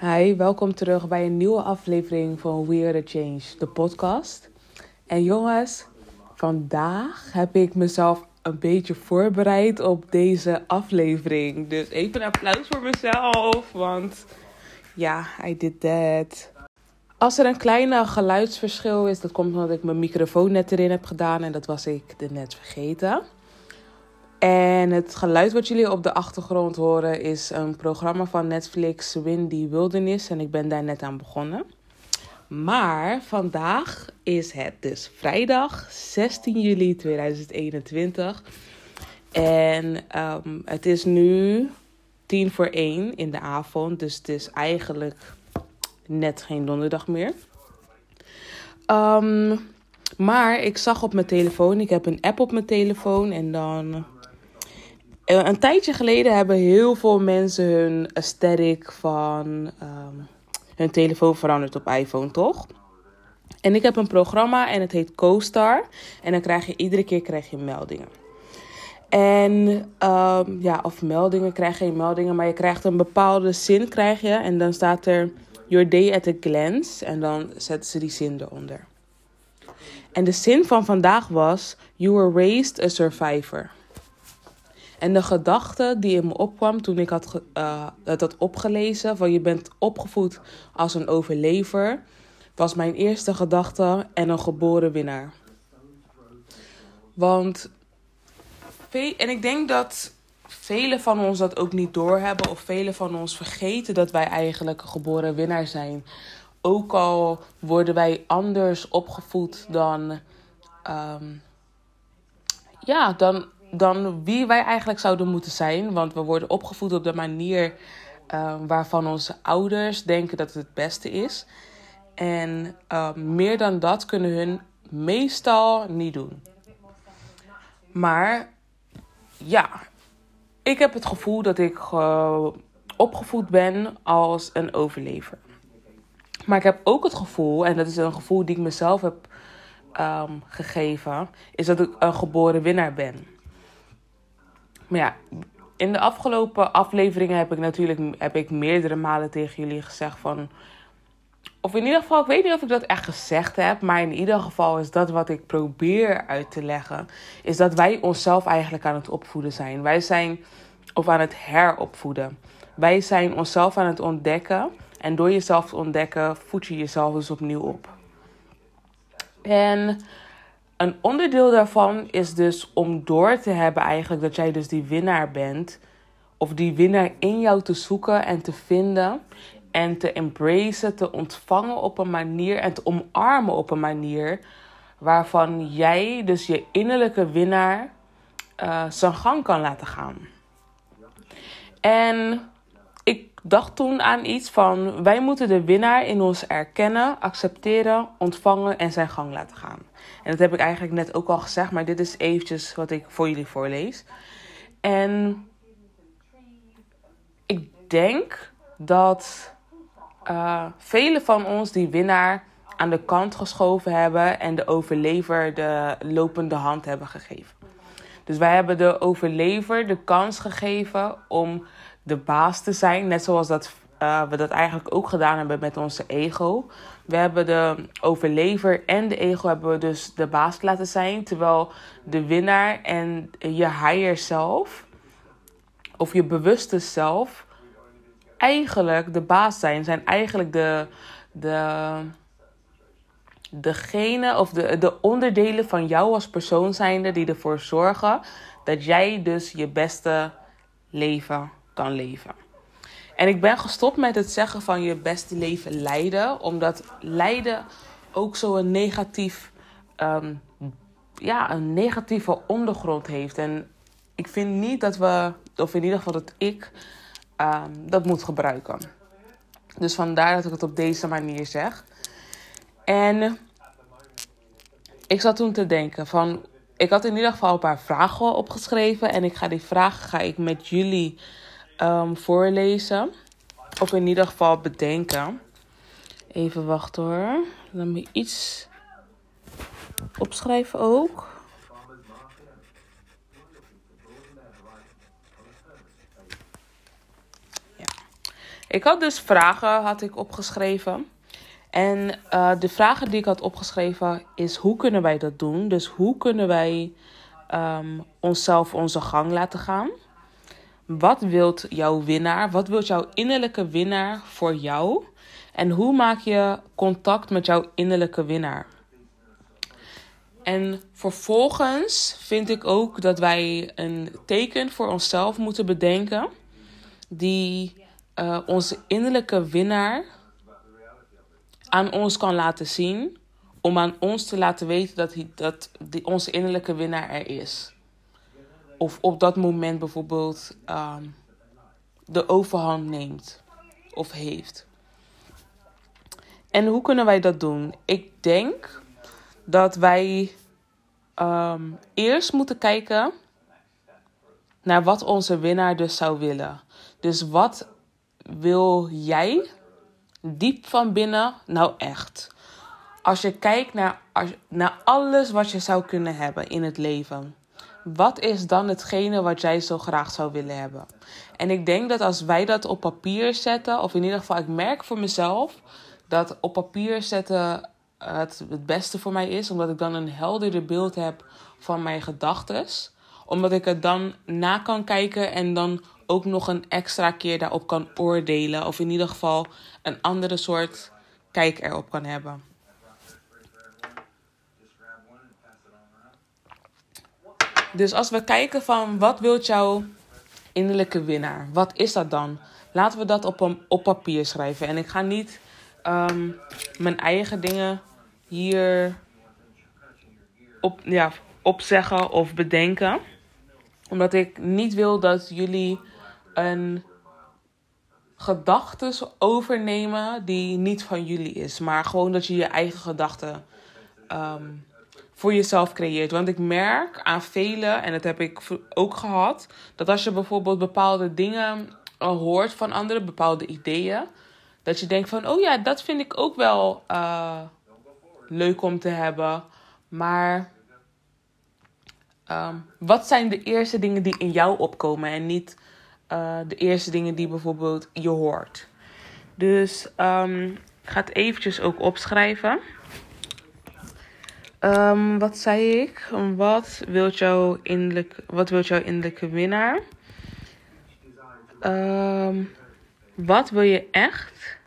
Hi, welkom terug bij een nieuwe aflevering van We Are The Change, de podcast. En jongens, vandaag heb ik mezelf een beetje voorbereid op deze aflevering. Dus even een applaus voor mezelf, want ja, I did that. Als er een kleine geluidsverschil is, dat komt omdat ik mijn microfoon net erin heb gedaan en dat was ik er net vergeten. En het geluid wat jullie op de achtergrond horen is een programma van Netflix, Windy Wilderness. En ik ben daar net aan begonnen. Maar vandaag is het dus vrijdag 16 juli 2021. En um, het is nu tien voor één in de avond. Dus het is eigenlijk net geen donderdag meer. Um, maar ik zag op mijn telefoon, ik heb een app op mijn telefoon en dan een tijdje geleden hebben heel veel mensen hun aesthetic van um, hun telefoon veranderd op iPhone, toch? En ik heb een programma en het heet CoStar. En dan krijg je iedere keer krijg je meldingen. En um, ja, of meldingen krijg je meldingen, maar je krijgt een bepaalde zin krijg je. En dan staat er Your day at a glance. En dan zetten ze die zin eronder. En de zin van vandaag was You were raised a survivor. En de gedachte die in me opkwam toen ik had, het had opgelezen: van je bent opgevoed als een overlever, was mijn eerste gedachte en een geboren winnaar. Want, en ik denk dat velen van ons dat ook niet doorhebben, of velen van ons vergeten dat wij eigenlijk een geboren winnaar zijn. Ook al worden wij anders opgevoed dan. Um, ja, dan dan wie wij eigenlijk zouden moeten zijn. Want we worden opgevoed op de manier uh, waarvan onze ouders denken dat het het beste is. En uh, meer dan dat kunnen hun meestal niet doen. Maar ja, ik heb het gevoel dat ik uh, opgevoed ben als een overlever. Maar ik heb ook het gevoel, en dat is een gevoel die ik mezelf heb um, gegeven, is dat ik een geboren winnaar ben. Maar ja, in de afgelopen afleveringen heb ik natuurlijk heb ik meerdere malen tegen jullie gezegd van. Of in ieder geval, ik weet niet of ik dat echt gezegd heb, maar in ieder geval is dat wat ik probeer uit te leggen. Is dat wij onszelf eigenlijk aan het opvoeden zijn. Wij zijn, of aan het heropvoeden. Wij zijn onszelf aan het ontdekken. En door jezelf te ontdekken, voed je jezelf dus opnieuw op. En een onderdeel daarvan is dus om door te hebben eigenlijk dat jij dus die winnaar bent. Of die winnaar in jou te zoeken en te vinden. En te embracen, te ontvangen op een manier en te omarmen op een manier waarvan jij dus je innerlijke winnaar uh, zijn gang kan laten gaan. En ik dacht toen aan iets van: wij moeten de winnaar in ons erkennen, accepteren, ontvangen en zijn gang laten gaan. En dat heb ik eigenlijk net ook al gezegd, maar dit is eventjes wat ik voor jullie voorlees. En ik denk dat uh, velen van ons die winnaar aan de kant geschoven hebben en de overlever de lopende hand hebben gegeven. Dus wij hebben de overlever de kans gegeven om de baas te zijn, net zoals dat, uh, we dat eigenlijk ook gedaan hebben met onze ego. We hebben de overlever en de ego hebben we dus de baas laten zijn. Terwijl de winnaar en je higher self, of je bewuste zelf, eigenlijk de baas zijn. Zijn eigenlijk de, de, degene of de, de onderdelen van jou als persoon zijnde die ervoor zorgen dat jij dus je beste leven kan leven. En ik ben gestopt met het zeggen van je beste leven leiden, omdat lijden ook zo'n negatief, um, ja, een negatieve ondergrond heeft. En ik vind niet dat we, of in ieder geval dat ik, um, dat moet gebruiken. Dus vandaar dat ik het op deze manier zeg. En ik zat toen te denken van, ik had in ieder geval een paar vragen opgeschreven en ik ga die vragen ga ik met jullie um, voorlezen. Of in ieder geval bedenken. Even wachten hoor. Laat me iets opschrijven ook. Ja. Ik had dus vragen had ik opgeschreven. En uh, de vragen die ik had opgeschreven is hoe kunnen wij dat doen? Dus hoe kunnen wij um, onszelf onze gang laten gaan? Wat wilt jouw winnaar? Wat wilt jouw innerlijke winnaar voor jou? En hoe maak je contact met jouw innerlijke winnaar? En vervolgens vind ik ook dat wij een teken voor onszelf moeten bedenken die uh, onze innerlijke winnaar aan ons kan laten zien. Om aan ons te laten weten dat, hij, dat die, onze innerlijke winnaar er is. Of op dat moment bijvoorbeeld um, de overhand neemt of heeft. En hoe kunnen wij dat doen? Ik denk dat wij um, eerst moeten kijken naar wat onze winnaar dus zou willen. Dus wat wil jij diep van binnen nou echt? Als je kijkt naar, als, naar alles wat je zou kunnen hebben in het leven. Wat is dan hetgene wat jij zo graag zou willen hebben? En ik denk dat als wij dat op papier zetten, of in ieder geval, ik merk voor mezelf dat op papier zetten het, het beste voor mij is, omdat ik dan een helderder beeld heb van mijn gedachten. Omdat ik het dan na kan kijken en dan ook nog een extra keer daarop kan oordelen. Of in ieder geval een andere soort kijk erop kan hebben. Dus als we kijken van wat wilt jouw innerlijke winnaar? Wat is dat dan? Laten we dat op, een, op papier schrijven. En ik ga niet um, mijn eigen dingen hier op, ja, opzeggen of bedenken. Omdat ik niet wil dat jullie een gedachte overnemen die niet van jullie is. Maar gewoon dat je je eigen gedachten um, voor jezelf creëert. Want ik merk aan velen, en dat heb ik ook gehad, dat als je bijvoorbeeld bepaalde dingen hoort van anderen, bepaalde ideeën, dat je denkt van, oh ja, dat vind ik ook wel uh, leuk om te hebben. Maar um, wat zijn de eerste dingen die in jou opkomen en niet uh, de eerste dingen die bijvoorbeeld je hoort? Dus um, ik ga het eventjes ook opschrijven. Um, wat zei ik? Wat wilt jouw innerlijke, wat wilt jouw innerlijke winnaar? Um, wat wil je echt?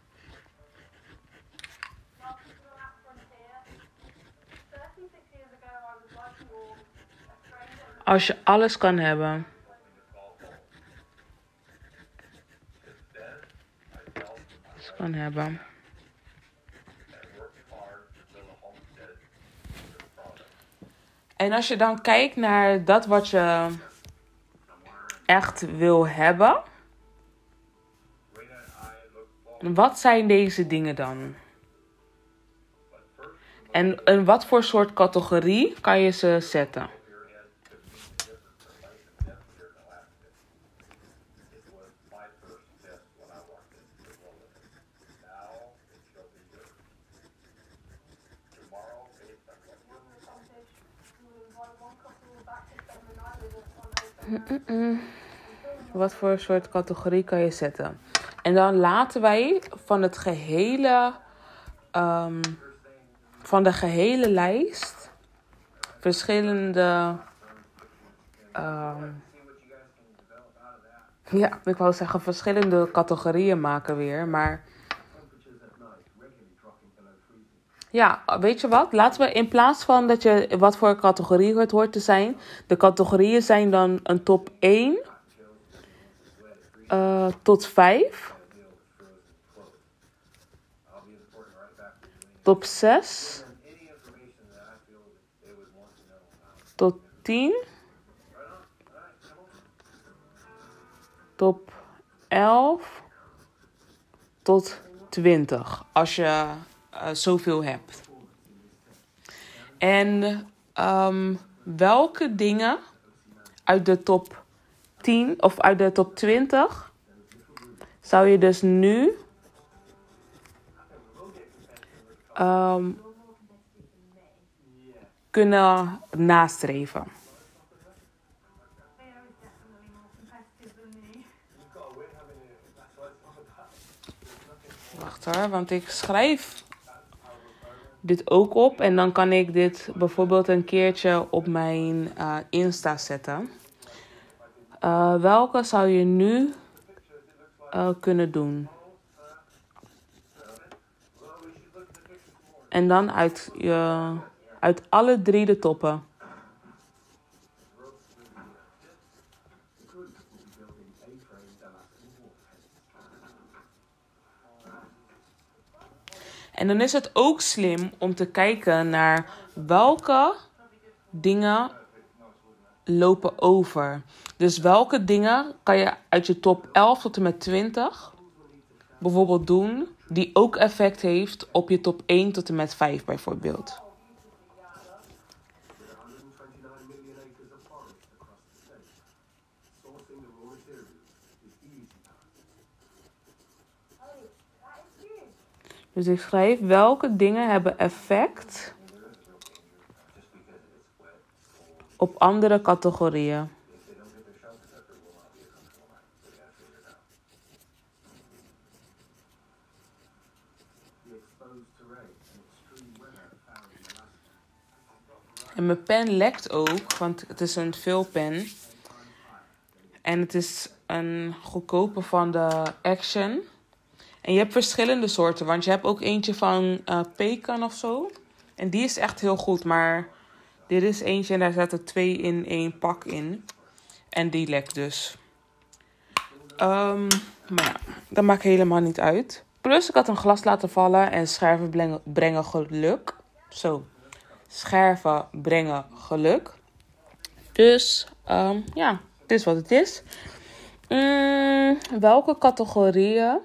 Als je alles kan hebben. Alles kan hebben. En als je dan kijkt naar dat wat je echt wil hebben. Wat zijn deze dingen dan? En in wat voor soort categorie kan je ze zetten? Wat voor soort categorie kan je zetten? En dan laten wij van het gehele, um, van de gehele lijst verschillende. Um, ja, ik wou zeggen verschillende categorieën maken weer, maar. Ja, weet je wat? Laten we in plaats van dat je wat voor categorie het hoort te zijn, de categorieën zijn dan een top 1 uh, tot 5. Top 6. Tot 10. Top 11. Tot 20. Als je uh, zoveel hebt. En um, welke dingen uit de top 10 of uit de top 20 zou je dus nu um, kunnen nastreven? Wacht hoor, want ik schrijf dit ook op. En dan kan ik dit bijvoorbeeld een keertje op mijn uh, Insta zetten. Uh, welke zou je nu uh, kunnen doen? En dan uit, je, uit alle drie de toppen. En dan is het ook slim om te kijken naar welke dingen lopen over. Dus welke dingen kan je uit je top 11 tot en met 20 bijvoorbeeld doen, die ook effect heeft op je top 1 tot en met 5 bijvoorbeeld. Dus ik schrijf welke dingen hebben effect op andere categorieën. En mijn pen lekt ook, want het is een vulpen. En het is een goedkope van de Action. En je hebt verschillende soorten, want je hebt ook eentje van uh, pekan of zo. En die is echt heel goed, maar dit is eentje en daar zaten twee in één pak in. En die lekt dus. Um, maar ja, dat maakt helemaal niet uit. Plus, ik had een glas laten vallen en scherven brengen geluk. Zo, scherven brengen geluk. Dus, um, ja, dit is wat het is. Mm, welke categorieën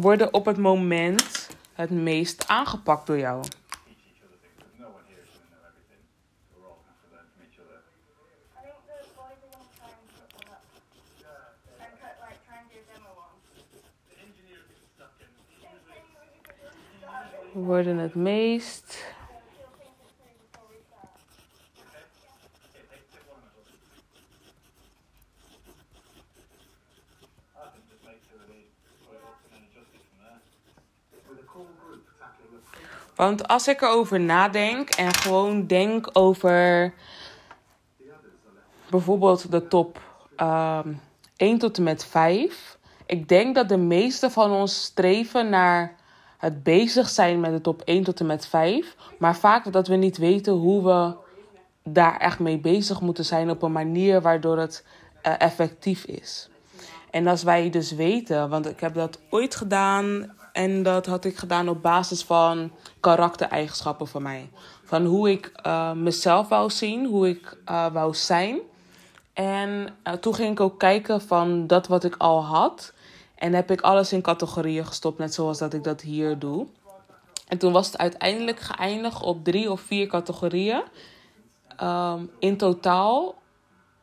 worden op het moment het meest aangepakt door jou? Worden het meest Want als ik erover nadenk en gewoon denk over bijvoorbeeld de top um, ehm, 1 tot en met 5. Ik denk dat de meeste van ons streven naar het bezig zijn met de top 1 tot en met 5. Maar vaak dat we niet weten hoe we daar echt mee bezig moeten zijn op een manier waardoor het uh, effectief is. En als wij dus weten, want ik heb dat ooit gedaan en dat had ik gedaan op basis van karaktereigenschappen van mij. Van hoe ik uh, mezelf wou zien, hoe ik uh, wou zijn. En uh, toen ging ik ook kijken van dat wat ik al had. En heb ik alles in categorieën gestopt, net zoals dat ik dat hier doe. En toen was het uiteindelijk geëindigd op drie of vier categorieën. Um, in totaal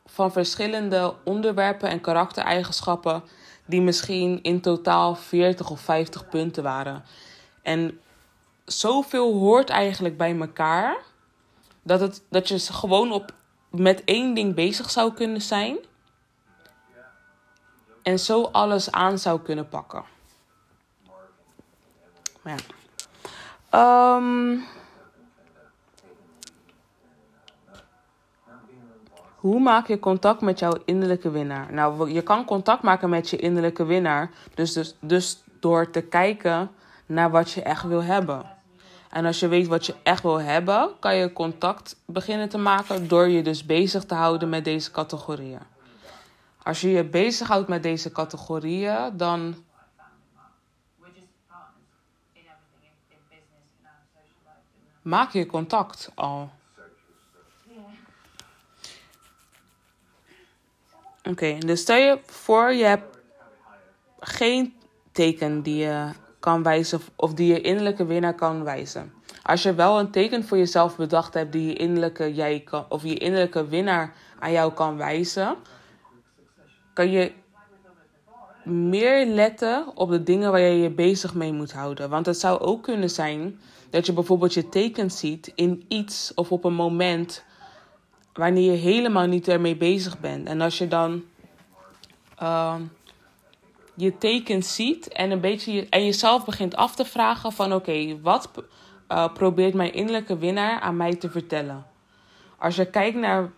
van verschillende onderwerpen en karaktereigenschappen die misschien in totaal 40 of 50 punten waren. En zoveel hoort eigenlijk bij elkaar dat, het, dat je gewoon op, met één ding bezig zou kunnen zijn. En zo alles aan zou kunnen pakken. Maar. Um, Hoe maak je contact met jouw innerlijke winnaar? Nou, je kan contact maken met je innerlijke winnaar. Dus, dus, dus door te kijken naar wat je echt wil hebben. En als je weet wat je echt wil hebben, kan je contact beginnen te maken door je dus bezig te houden met deze categorieën. Als je je bezighoudt met deze categorieën, dan. Maak je contact al. Oké, dus stel je voor je hebt geen teken die je kan wijzen of die je innerlijke winnaar kan wijzen. Als je wel een teken voor jezelf bedacht hebt die je innerlijke, jij kan, of je innerlijke winnaar aan jou kan wijzen, kan je meer letten op de dingen waar je je bezig mee moet houden. Want het zou ook kunnen zijn dat je bijvoorbeeld je teken ziet in iets of op een moment wanneer je helemaal niet ermee bezig bent. En als je dan ehm, je tekens ziet en een beetje je, en jezelf begint af te vragen van oké, wat uh, probeert mijn innerlijke winnaar aan mij te vertellen? Als je kijkt naar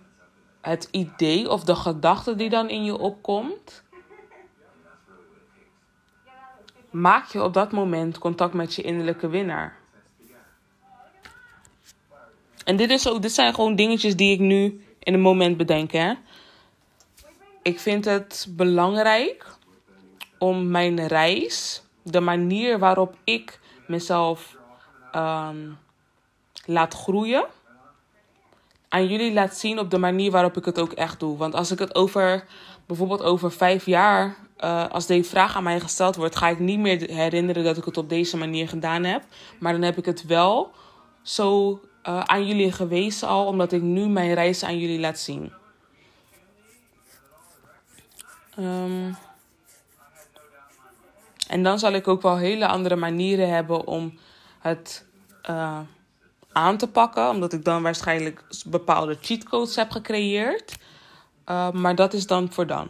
het idee of de gedachte die dan in je opkomt, maak je op dat moment contact met je innerlijke winnaar. En dit, is ook, dit zijn gewoon dingetjes die ik nu in het moment bedenk. Hè? Ik vind het belangrijk om mijn reis, de manier waarop ik mezelf um, laat groeien, aan jullie laat zien op de manier waarop ik het ook echt doe. Want als ik het over bijvoorbeeld over vijf jaar, uh, als deze vraag aan mij gesteld wordt, ga ik niet meer herinneren dat ik het op deze manier gedaan heb. Maar dan heb ik het wel zo uh, aan jullie gewezen al, omdat ik nu mijn reis aan jullie laat zien. Um, en dan zal ik ook wel hele andere manieren hebben om het uh, aan te pakken, omdat ik dan waarschijnlijk bepaalde cheatcodes heb gecreëerd. Uh, maar dat is dan voor dan.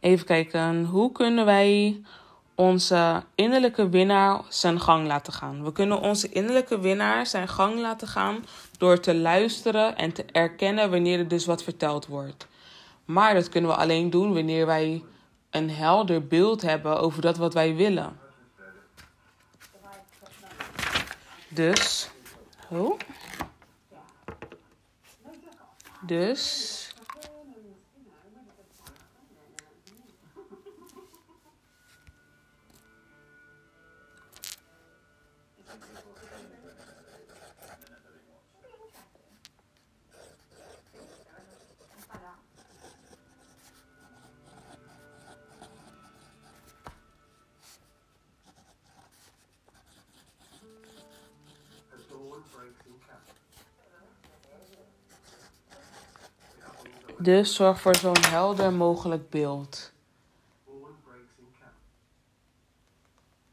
Even kijken, hoe kunnen wij onze innerlijke winnaar zijn gang laten gaan? We kunnen onze innerlijke winnaar zijn gang laten gaan door te luisteren en te erkennen wanneer er dus wat verteld wordt. Maar dat kunnen we alleen doen wanneer wij een helder beeld hebben over dat wat wij willen. Dus. Oh. Dus. Dus zorg voor zo'n helder mogelijk beeld.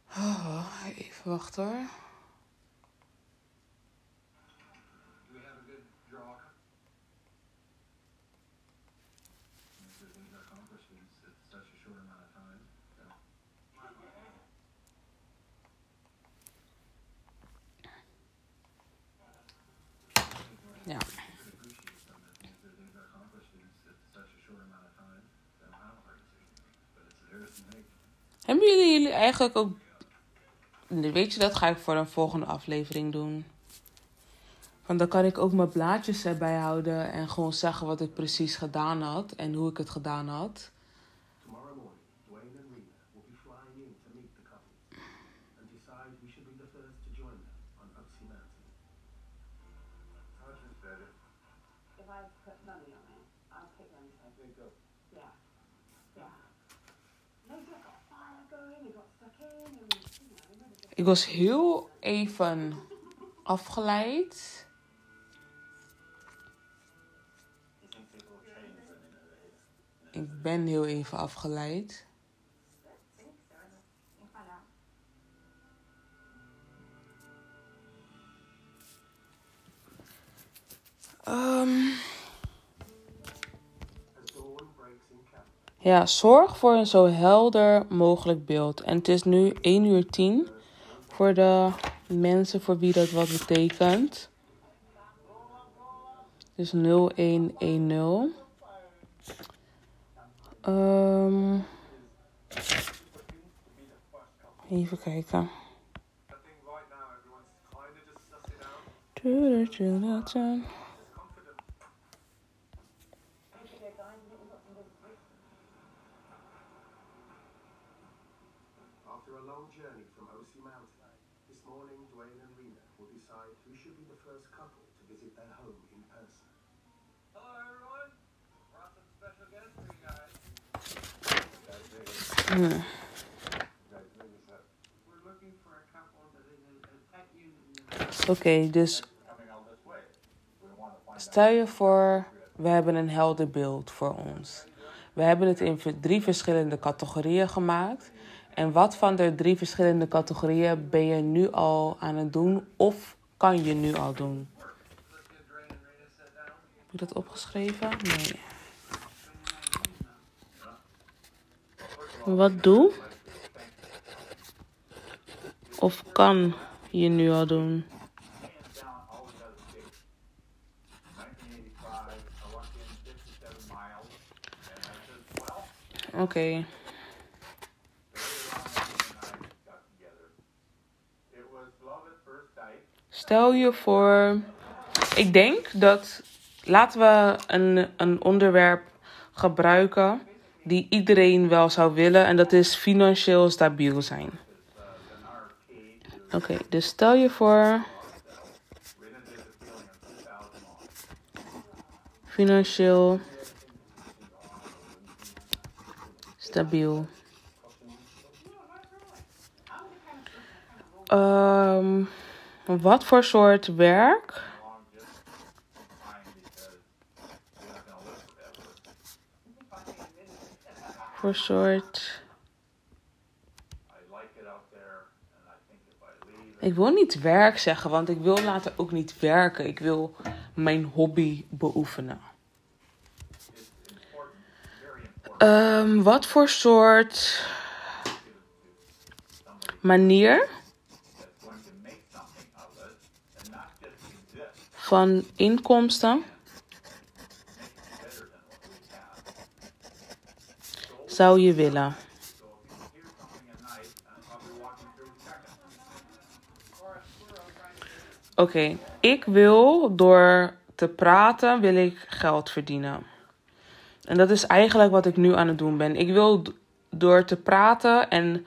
Oh, even wachten hoor. Ja. Hebben jullie, jullie eigenlijk ook. Weet je, dat ga ik voor een volgende aflevering doen. Want dan kan ik ook mijn blaadjes erbij houden en gewoon zeggen wat ik precies gedaan had en hoe ik het gedaan had. Ik was heel even afgeleid. Ik ben heel even afgeleid. Um, ja, zorg voor een zo helder mogelijk beeld. En het is nu 1 uur 10 voor de mensen voor wie dat wat betekent. Dus 0110. Um, even kijken. Oké, dus stel je voor, we hebben een helder beeld voor ons. We hebben het in drie verschillende categorieën gemaakt. En wat van de drie verschillende categorieën ben je nu al aan het doen of kan je nu al doen? Heb je dat opgeschreven? Nee. Wat doe? Of kan je nu al doen? Oké. Stel je voor. Ik denk dat. Laten we een, een onderwerp gebruiken. Die iedereen wel zou willen. En dat is financieel stabiel zijn. Oké, dus stel je voor. Financieel stabiel. Um, wat voor soort werk? Voor soort. Ik wil niet werk zeggen, want ik wil later ook niet werken. Ik wil mijn hobby beoefenen. Um, wat voor soort manier van inkomsten zou je willen? Oké, ik wil door te praten wil ik geld verdienen. En dat is eigenlijk wat ik nu aan het doen ben. Ik wil door te praten en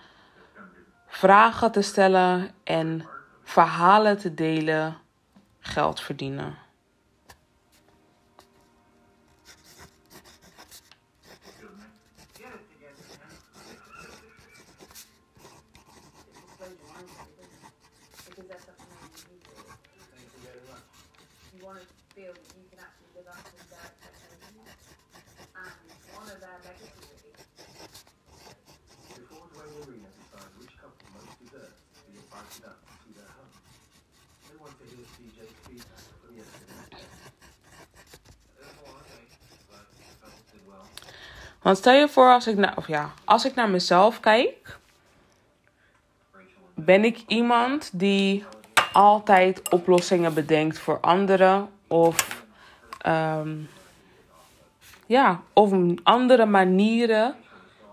vragen te stellen en verhalen te delen geld verdienen. Want stel je voor als ik naar, of ja, als ik naar mezelf kijk, ben ik iemand die altijd oplossingen bedenkt voor anderen of um, ja, of andere manieren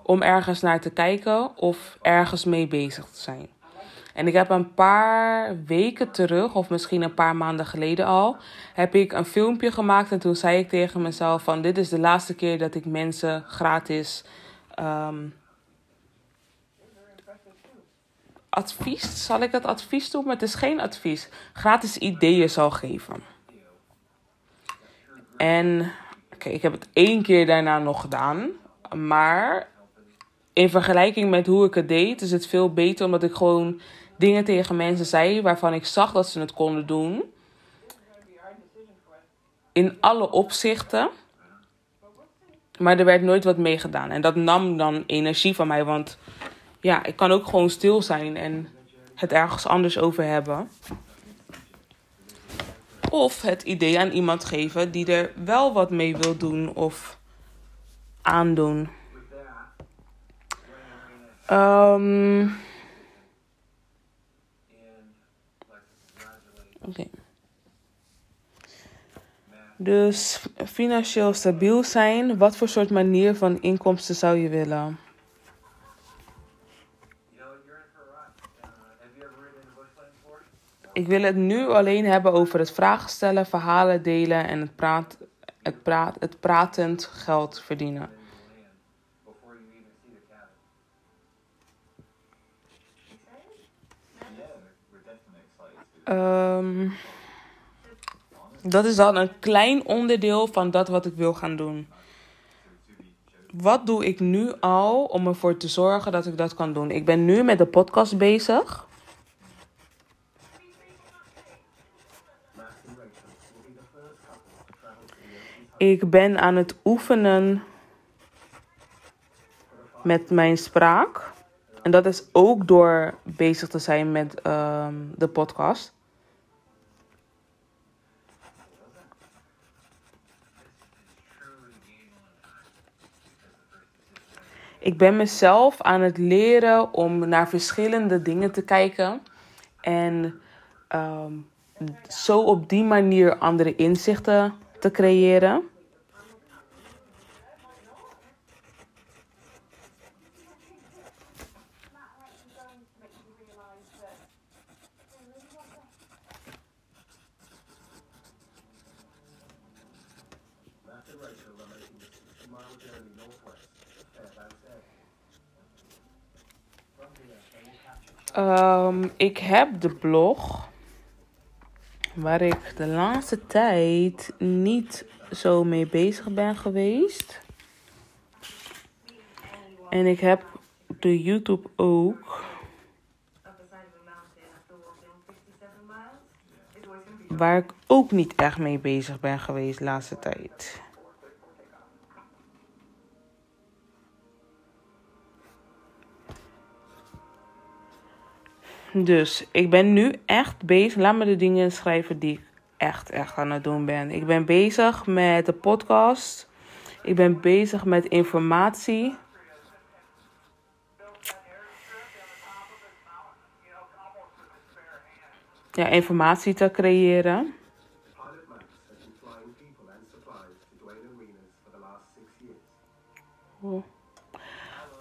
om ergens naar te kijken of ergens mee bezig te zijn. En ik heb een paar weken terug, of misschien een paar maanden geleden al, heb ik een filmpje gemaakt. En toen zei ik tegen mezelf van dit is de laatste keer dat ik mensen gratis um, advies, zal ik dat advies doen? Maar het is geen advies. Gratis ideeën zal geven. En oké, ik heb het één keer daarna nog gedaan. Maar in vergelijking met hoe ik het deed, is het veel beter omdat ik gewoon dingen tegen mensen zei waarvan ik zag dat ze het konden doen. In alle opzichten. Maar er werd nooit wat mee gedaan. En dat nam dan energie van mij. Want ja, ik kan ook gewoon stil zijn en het ergens anders over hebben. Of het idee aan iemand geven die er wel wat mee wil doen of aandoen. Um, Oké. Dus financieel stabiel zijn. Wat voor soort manier van inkomsten zou je willen? Ik wil het nu alleen hebben over het vragen stellen, verhalen delen en het, praat, het, praat, het pratend geld verdienen. Um, dat is dan een klein onderdeel van dat wat ik wil gaan doen. Wat doe ik nu al om ervoor te zorgen dat ik dat kan doen? Ik ben nu met de podcast bezig. Ik ben aan het oefenen met mijn spraak. En dat is ook door bezig te zijn met um, de podcast. Ik ben mezelf aan het leren om naar verschillende dingen te kijken. En ehm, zo op die manier andere inzichten te creëren. Um, ik heb de blog waar ik de laatste tijd niet zo mee bezig ben geweest. En ik heb de YouTube ook. Waar ik ook niet echt mee bezig ben geweest de laatste tijd. Dus ik ben nu echt bezig. Laat me de dingen schrijven die ik echt, echt aan het doen ben. Ik ben bezig met de podcast. Ik ben bezig met informatie. Ja, informatie te creëren.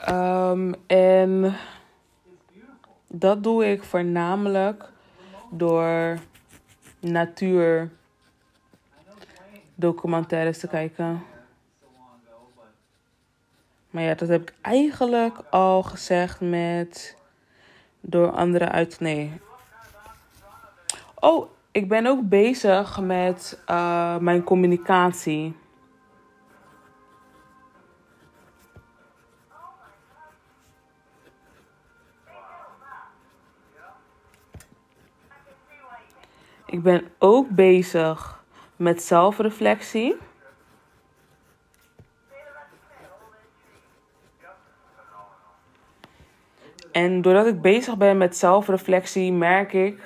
Um, en dat doe ik voornamelijk door natuur documentaires te kijken. Maar ja, dat heb ik eigenlijk al gezegd met door anderen uit. Nee. Oh, ik ben ook bezig met uh, mijn communicatie. Ik ben ook bezig met zelfreflectie. En doordat ik bezig ben met zelfreflectie, merk ik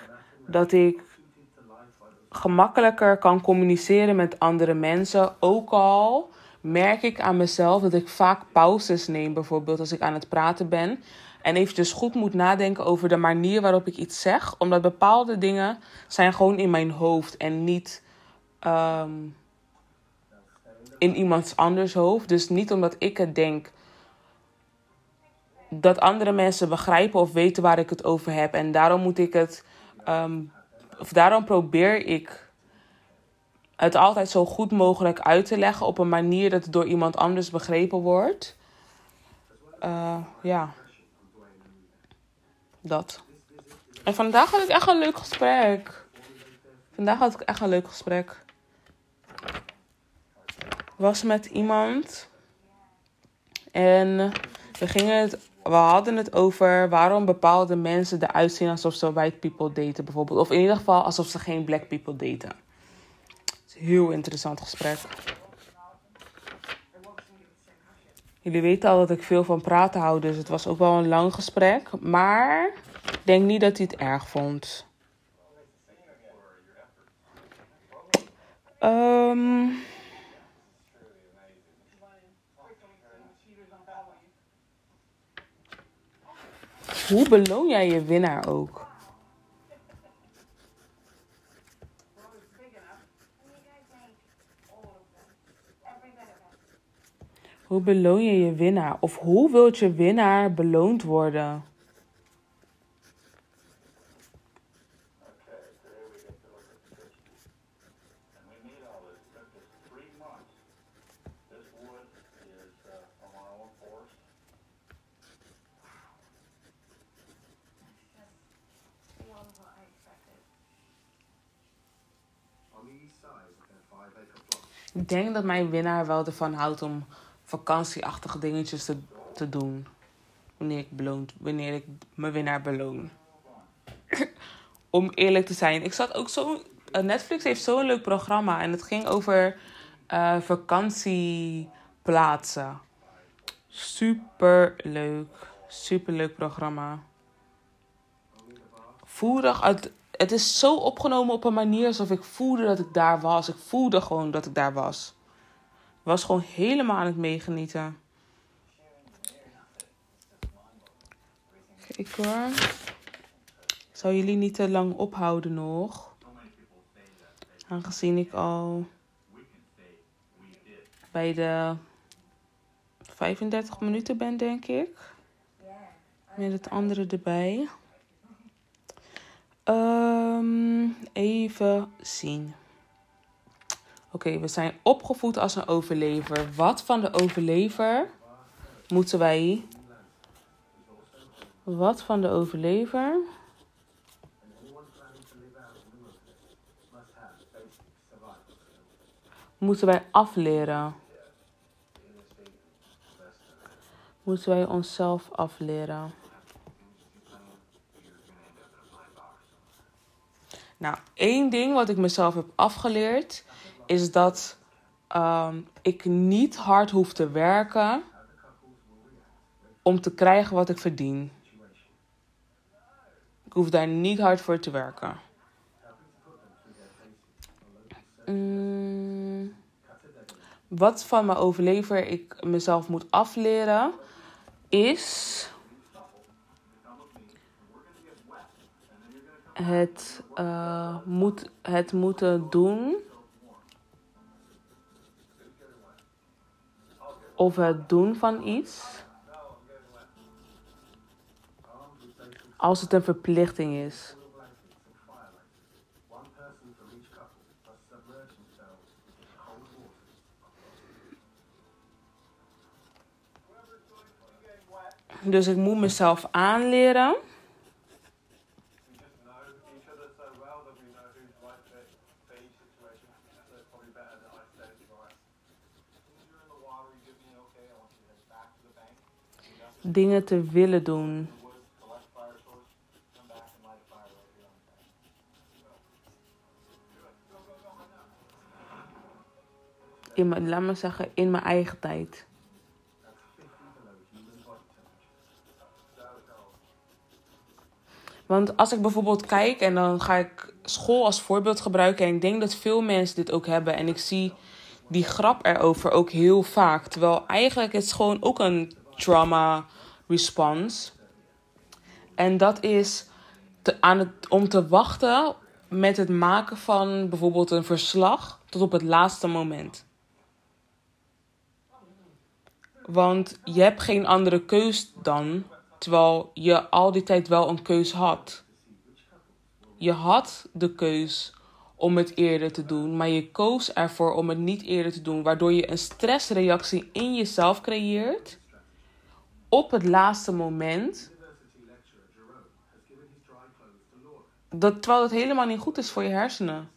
dat ik gemakkelijker kan communiceren met andere mensen. Ook al merk ik aan mezelf dat ik vaak pauzes neem, bijvoorbeeld als ik aan het praten ben. En eventjes goed moet nadenken over de manier waarop ik iets zeg. Omdat bepaalde dingen zijn gewoon in mijn hoofd en niet um, in iemands anders hoofd. Dus niet omdat ik het denk dat andere mensen begrijpen of weten waar ik het over heb. En daarom moet ik het. Um, of daarom probeer ik het altijd zo goed mogelijk uit te leggen op een manier dat het door iemand anders begrepen wordt. Uh, ja. Dat. En vandaag had ik echt een leuk gesprek. Vandaag had ik echt een leuk gesprek. was met iemand. En we, gingen het, we hadden het over waarom bepaalde mensen eruit zien alsof ze white people daten, bijvoorbeeld. Of in ieder geval alsof ze geen black people daten. Het is een heel interessant gesprek. Jullie weten al dat ik veel van praten hou, dus het was ook wel een lang gesprek. Maar ik denk niet dat hij het erg vond. Um, hoe beloon jij je winnaar ook? Hoe beloon je je winnaar? Of hoe wilt je winnaar beloond worden? Ik denk dat mijn winnaar wel ervan houdt om vakantieachtige dingetjes te, te doen. Wanneer ik, beloond, wanneer ik mijn winnaar beloon. Om eerlijk te zijn. Ik zat ook zo. Eh, Netflix heeft zo'n leuk programma. En het ging over uh, vakantieplaatsen. Super leuk. Super leuk programma. Voerig uit. Het is zo opgenomen op een manier alsof ik voelde dat ik daar was. Ik voelde gewoon dat ik daar was was gewoon helemaal aan het meegenieten. Kijk hoor. Zal jullie niet te lang ophouden nog. Aangezien ik al bij de 35 minuten ben, denk ik. Met het andere erbij. Ehm, even zien. Oké, we zijn opgevoed als een overlever. Wat van de overlever moeten wij. Wat van de overlever. Moeten wij afleren? Moeten wij onszelf afleren? Nou, één ding wat ik mezelf heb afgeleerd is dat ehm, ik niet hard hoef te werken om te krijgen wat ik verdien. Ik hoef daar niet hard voor te werken. Mm, wat van mijn overlever ik mezelf moet afleren is het, uh, moet, het moeten doen. Of het doen van iets. Als het een verplichting is. Dus ik moet mezelf aanleren. Dingen te willen doen. In mijn, laat me zeggen, in mijn eigen tijd. Want als ik bijvoorbeeld kijk en dan ga ik school als voorbeeld gebruiken. En ik denk dat veel mensen dit ook hebben. En ik zie die grap erover ook heel vaak. Terwijl eigenlijk is het gewoon ook een trauma response. En dat is te, aan het, om te wachten met het maken van bijvoorbeeld een verslag tot op het laatste moment. Want je hebt geen andere keus dan Terwijl je al die tijd wel een keus had. Je had de keus om het eerder te doen, maar je koos ervoor om het niet eerder te doen, waardoor je een stressreactie in jezelf creëert op het laatste moment. Dat, terwijl het helemaal niet goed is voor je hersenen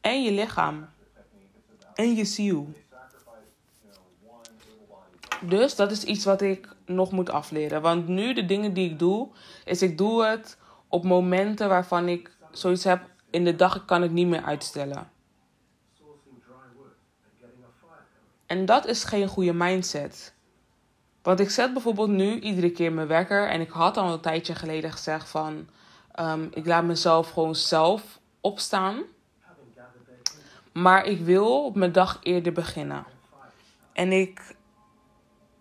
en je lichaam en je ziel. Dus dat is iets wat ik nog moet afleren. Want nu de dingen die ik doe, is ik doe het op momenten waarvan ik zoiets heb in de dag, ik kan het niet meer uitstellen. En dat is geen goede mindset. Want ik zet bijvoorbeeld nu iedere keer mijn wekker. En ik had al een tijdje geleden gezegd van... Um, ik laat mezelf gewoon zelf opstaan. Maar ik wil mijn dag eerder beginnen. En ik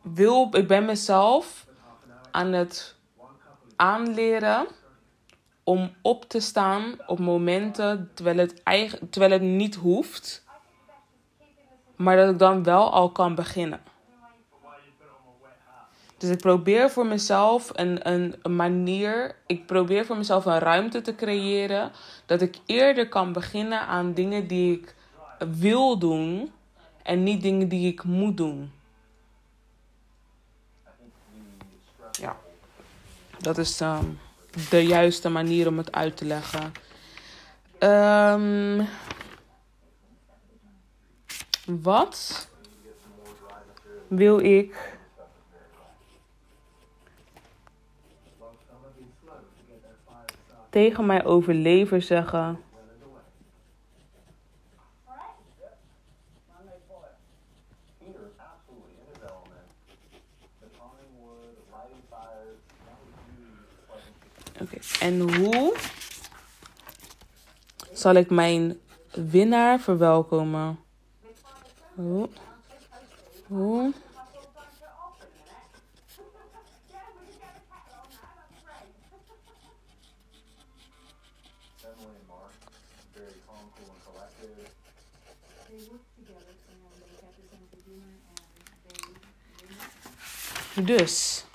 wil, ik ben mezelf aan het aanleren om op te staan op momenten terwijl het, eigen, terwijl het niet hoeft. Maar dat ik dan wel al kan beginnen. Dus ik probeer voor mezelf een, een, een, manier, ik probeer voor mezelf een ruimte te creëren. Dat ik eerder kan beginnen aan dingen die ik wil doen en niet dingen die ik moet doen. Ja, dat is um, de juiste manier om het uit te leggen. Um, wat wil ik tegen mijn overlever zeggen? Oké, en hoe zal ik mijn winnaar verwelkomen? Hoe? Hoe? Dus.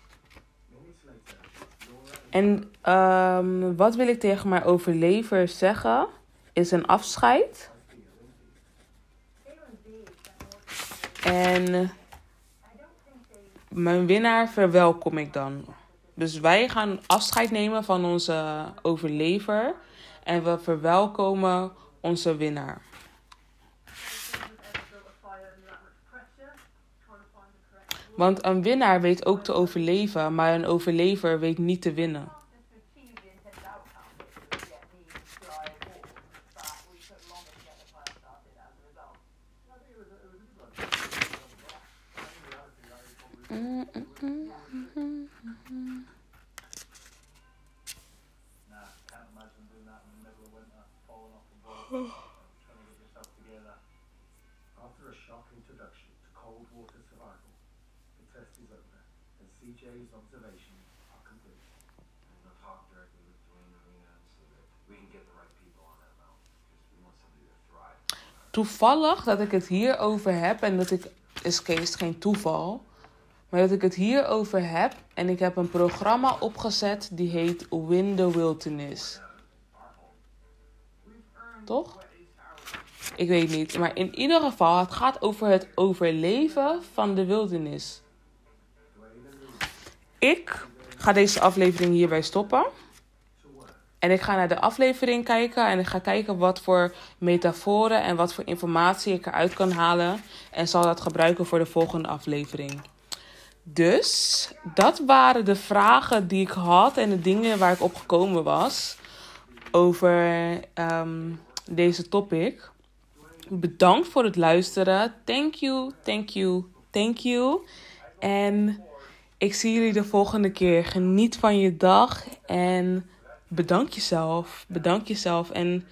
En ehm, wat wil ik tegen mijn overlever zeggen? Is een afscheid. En mijn winnaar verwelkom ik dan. Dus wij gaan afscheid nemen van onze overlever. En we verwelkomen onze winnaar. Want een winnaar weet ook te overleven, maar een overlever weet niet te winnen. Nah, Toevallig dat ik het hierover heb en dat ik, is Kees geen toeval, maar dat ik het hierover heb en ik heb een programma opgezet die heet Win the Wilderness. Toch? Ik weet niet, maar in ieder geval, het gaat over het overleven van de wildernis. Ik ga deze aflevering hierbij stoppen. En ik ga naar de aflevering kijken en ik ga kijken wat voor metaforen en wat voor informatie ik eruit kan halen. En zal dat gebruiken voor de volgende aflevering. Dus dat waren de vragen die ik had en de dingen waar ik op gekomen was over ehm, deze topic. Bedankt voor het luisteren. Thank you, thank you, thank you. En ik zie jullie de volgende keer. Geniet van je dag en bedank jezelf. Bedank jezelf en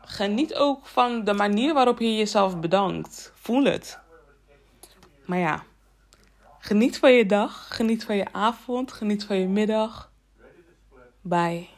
geniet ook van de manier waarop je jezelf bedankt. Voel het. Maar ja, geniet van je dag, geniet van je avond, geniet van je middag. Bye.